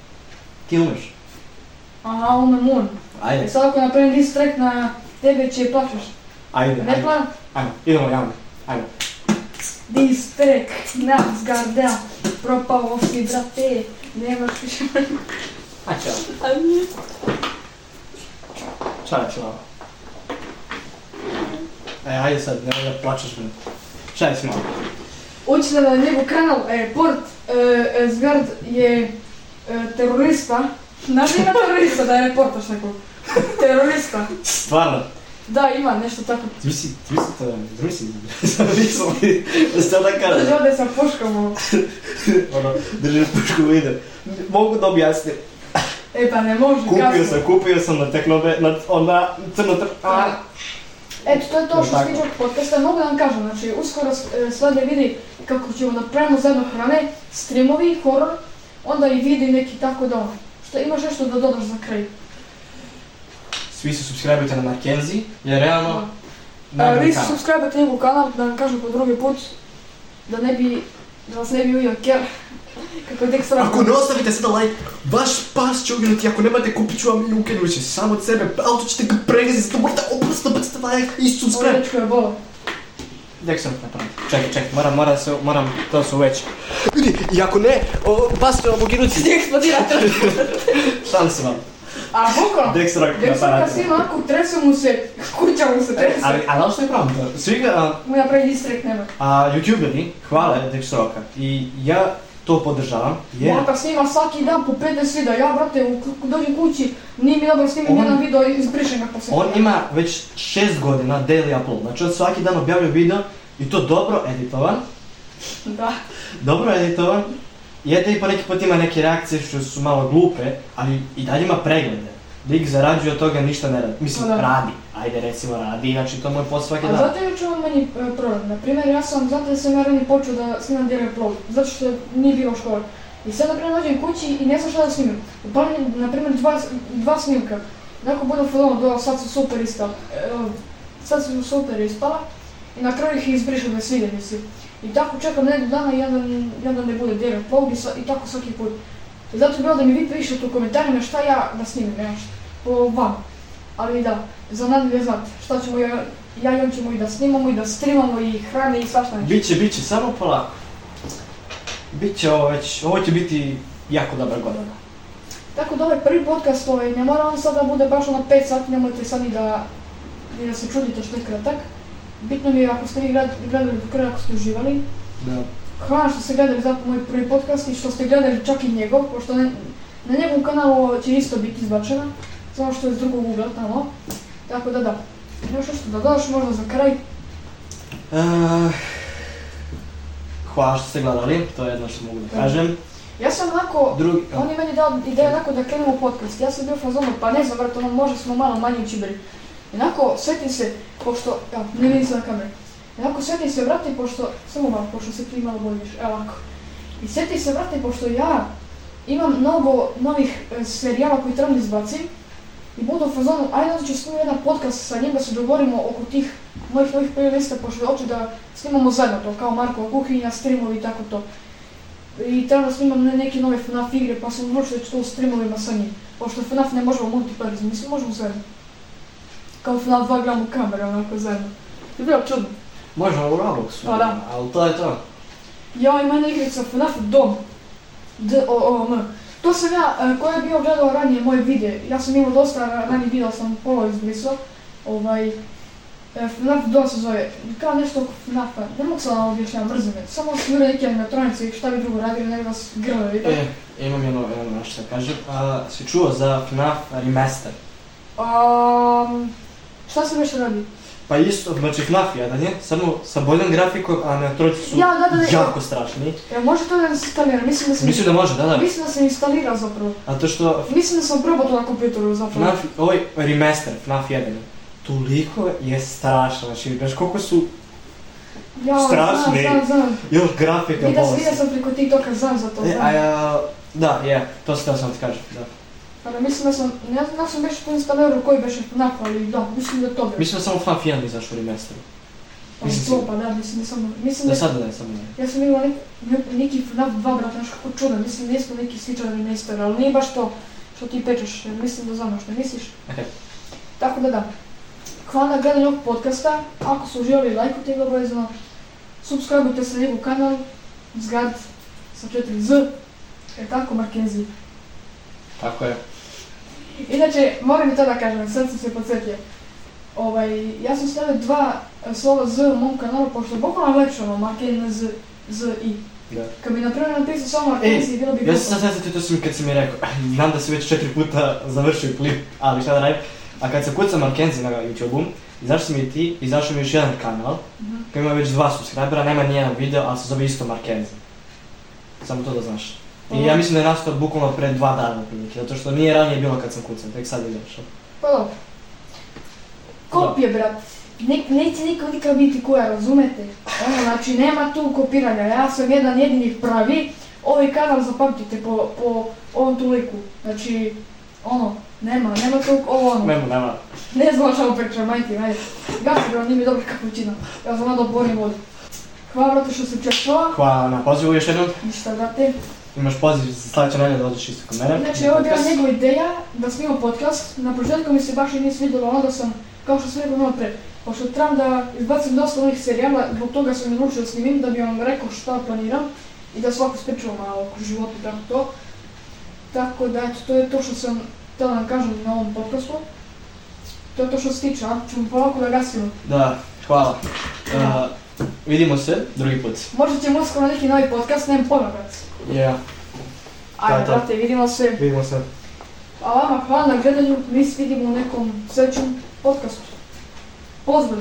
Ti umeš? Aha, umem un. Ajde, sad ako napravim diss track na tebe će plaćaš. ajde, Ne ajde. plan? Ajmo, idemo javno. Ajmo. Diss track na zgarda. Propao si, brate. Nemaš više... A čao. A nije. Čao, čao. E, ajde sad, nemoj da plačeš me. Čaj smo. Uđite na njegov kanal, e, Port e, e, Zgard je e, terorista. Znaš da ima terorista da je reportaš nekog? Terorista. Stvarno. Da, ima nešto tako. Zamisli, zamisli to, zamisli, zamisli, da ste onda Da kaže, ode sa puškom. ono. držiš pušku u ide. Mogu da objasnim. E pa ne može, Kupio kasno. sam, kupio sam na teknobe, na, ona, crno tr... A, Eto, to je to što se tiče podcasta. Mogu da vam kažem, znači, uskoro slede vidi kako ćemo da pravimo zajedno hrane, streamovi, horor, onda i vidi neki tako da ono. Što imaš nešto da dodaš za kraj? Svi se subscribe-ujte na Mackenzie, jer realno, A, najbolji vi se kanal. subscribe njegov kanal, da vam kažem po drugi put, da ne bi, da vas ne bi ujio ker, kako je tek sram. Ako ne ostavite sada like, vaš pas će uginuti, ako nemate kupit ću vam i ukinuće samo od sebe, auto ćete ga pregaziti, zato morate oprosto bacite like i Ovo subscribe. dečko je bolo. Dek sam napraviti. Čekaj, čekaj, moram, moram se, moram, to se uveći. Ljudi, i ako ne, o, pas će vam uginuti. Gdje eksplodira Šalim se vam. A bukvalno, sam kad snima onako, trese mu se, kuća mu se trese. Ali, ali ono što je pravo to, svi ga, Mu napravi distrekt nema. a youtuberi hvale Dexroka i ja to podržavam, jer Maka snima svaki dan po 15 videa, ja brate, u, dođem kući, nije mi dobro snimim jedan video i izbrišem ga poslije. on ima već šest godina daily upload, znači on svaki dan objavljuje video i to dobro editovan, Da. dobro editovan, jede i po neki put ima neke reakcije što su malo glupe, ali i dalje ima preglede. Lik zarađuje od toga ništa ne radi. Mislim, Pa da. radi. Ajde recimo radi, znači to mu je posao svaki A dan. zato je čuo meni e, problem. Na primjer, ja sam, zato da sam ranije počeo da snimam direct vlog, zato što nije bilo škole. I sad, na primjer, dođem kući i ne znam šta da snimim. Upalim, na primjer, dva, dva snimka. Neko bude film, do, sad su super ispala. Evo, sad su super ispala. I na kraju ih izbrišem da sviđa mi se. I tako čekam nedelju dana i jedan, jedan ne bude direct vlog i, sa, i tako svaki put. I zato je bilo da mi vi pišete u komentarima šta ja da snimim, nešto. Po vam. Ali da, za nadalje znate šta ćemo ja, ja i on ćemo i da snimamo i da streamamo i hrane i svašta nešto. Biće, biće, samo polako. Biće ovo već, ovo će biti jako dobra godina. Tako da ovaj prvi podcast ovaj, ne mora on sad da bude baš ono 5 sati, nemojte sad ni da, ni da se čudite što je kratak. Bitno mi je ako ste vi gled- gledali do kraja, ako ste uživali. Da. Hvala što ste gledali zato moj prvi podcast i što ste gledali čak i njegov, pošto ne, na njegovom kanalu će isto biti izbačena, samo što je s drugog ugla tamo. Tako da da. Još nešto da dodaš možda za kraj. Uh, hvala što ste gledali, to je jedno što mogu da kažem. Ja sam onako, Drugi, on je meni dao ideju onako da krenemo u podcast. Ja sam bio fazonu, pa ne znam, brate, ono možda smo malo manji učiberi. Onako, svetim se, pošto, ja, ne vidim se na kameru. Onako, svetim se, brate, pošto, samo malo, pošto se ti malo bolje vidiš, evo ovako. I svetim se, brate, pošto ja imam mnogo novih e, serijala koji trebam da izbacim. I budu u fazonu, ajde onda ću snimati jedan podcast sa njim da se dogovorimo oko tih mojih novih playlista, pošto hoću da snimamo zajedno to, kao Markova kuhinja, streamovi i tako to. I treba da snimam ne- neke nove FNAF igre, pa sam odlučio da ću to u streamovima sa njim. Pošto FNAF ne možemo multiplayer, mislim možemo zajedno. Kao FNAF 2 gramo kamere, onako zajedno. Je bilo čudno. možda u Robloxu, Pa da. ali to je to. Ja ima jedna igrica FNAF Dom. D-O-O-M. To sam ja, e, ko je bio gledao ranije moje videe, ja sam imao dosta ra- ranije video, sam pola izbrisao. Ovaj, e, FNAF Dom se zove, kao nešto oko FNAF-a, ne mogu sad vam objašnjavati, mrzim me. Samo sam vidio neke animatronice i šta bi drugo radili, nego vas grle, vidite. E, imam jedno, jedno nešto da kažem. A, si čuo za FNAF Remaster? Um, šta se više radi? Pa isto, znači FNAF jedan je, samo sa boljom grafikom, a animatronici su Ja, da, da, da. jako strašni. E, može to da se instalira? Mislim da sam... Mislim da može, da, da. Mislim da sam instalirao zapravo. A to što Mislim da sam probao to na kompjuteru zapravo. FNAF, ovaj remaster, FNAF 1, toliko je strašno, znači, znaš koliko su Ja, strašni. Znam, znam, znam. još grafika sam, bolesna. vidio sam preko TikToka, znam za to, E, znam. a ja, da, je, to sam sam ti kažem, da. Ама мисля да съм... Не, аз съм беше тенис Калеро, кой беше в Нафа или да, мисля да то беше. Мисля само в Нафа Ян изаш или местро. Мисля си... Опа, да, мисля не съм... Мисля да... Сада да е само не. Аз съм имала неки в Наф 2, брат, нещо како чудо. Мисля, не сме неки сличани не истера, ali nije baš to što ti pečeš, jer mislim da znam što misliš. Tako da da. Hvala na gledanju ovog podcasta. Ako su uživali, lajkujte ga obavezno. Subscribeujte se na njegov kanal. Zgrad sa 4Z. E tako, Markenzi. Tako je. Inače, moram i to da kažem, sad sam se podsjetio. Ovaj, ja sam stavio dva e, slova Z u mom kanalu, pošto bukvalno lepše ono, Marken Z, Z, I. Da. Kad bi na primjer napisao samo Markenzi, bilo bi Ja sam sad sjetio, to si mi kad si mi rekao, znam da si već četiri puta završio klip, ali šta da radim. A kad se kuca Mackenzie na YouTube-u, Izašli si mi i ti, izašao mi još jedan kanal, Mhm. koji ima već dva subscribera, nema ni jedan video, ali se zove isto Markenzi. Samo to da znaš. I ja mislim da je nastao bukvalno pre dva dana otprilike, zato što nije ranije bilo kad sam kucao, tek sad je izašao. Pa dobro. Kopije, brat. Ne, neće niko nikad biti koja, razumete? Ono, znači, nema tu kopiranja. Ja sam jedan jedini pravi. Ovaj kanal zapamtite po, po ovom tu liku. Znači, ono, nema, nema tog, ovo ono. Nema, nema. Ne znam šta pričam, majke, ajde. Gasi, bro, nije mi dobro kapućina. Ja sam nadal borim vodu. Hvala, brate, što sam češao. Hvala na pozivu još jednom. Ništa, brate. Imaš poziv za sljedeće nedelje da dođeš isto kod mene. Znači, ovo je bila njegova ideja da snimam podcast. Na početku mi se baš i nije svidjelo ono da sam, kao što sam rekao malo pre, pošto trebam da izbacim dosta novih serijala, zbog toga sam odlučio da snimim, da bi vam rekao šta planiram i da svako spričao malo oko života i tako to. Tako da, eto, to je to što sam htjela da kažem na ovom podcastu. To je to što se tiče, a ćemo polako da gasimo. Da, hvala. Uh, vidimo se drugi put. Možda ćemo uskoro neki novi podcast, nemam pojma, brate. Yeah, Ajde, brate, vidimo se. vidimo se. A vama hvala na gledanju, mi se vidimo u nekom sljedećem podcastu. Pozdrav!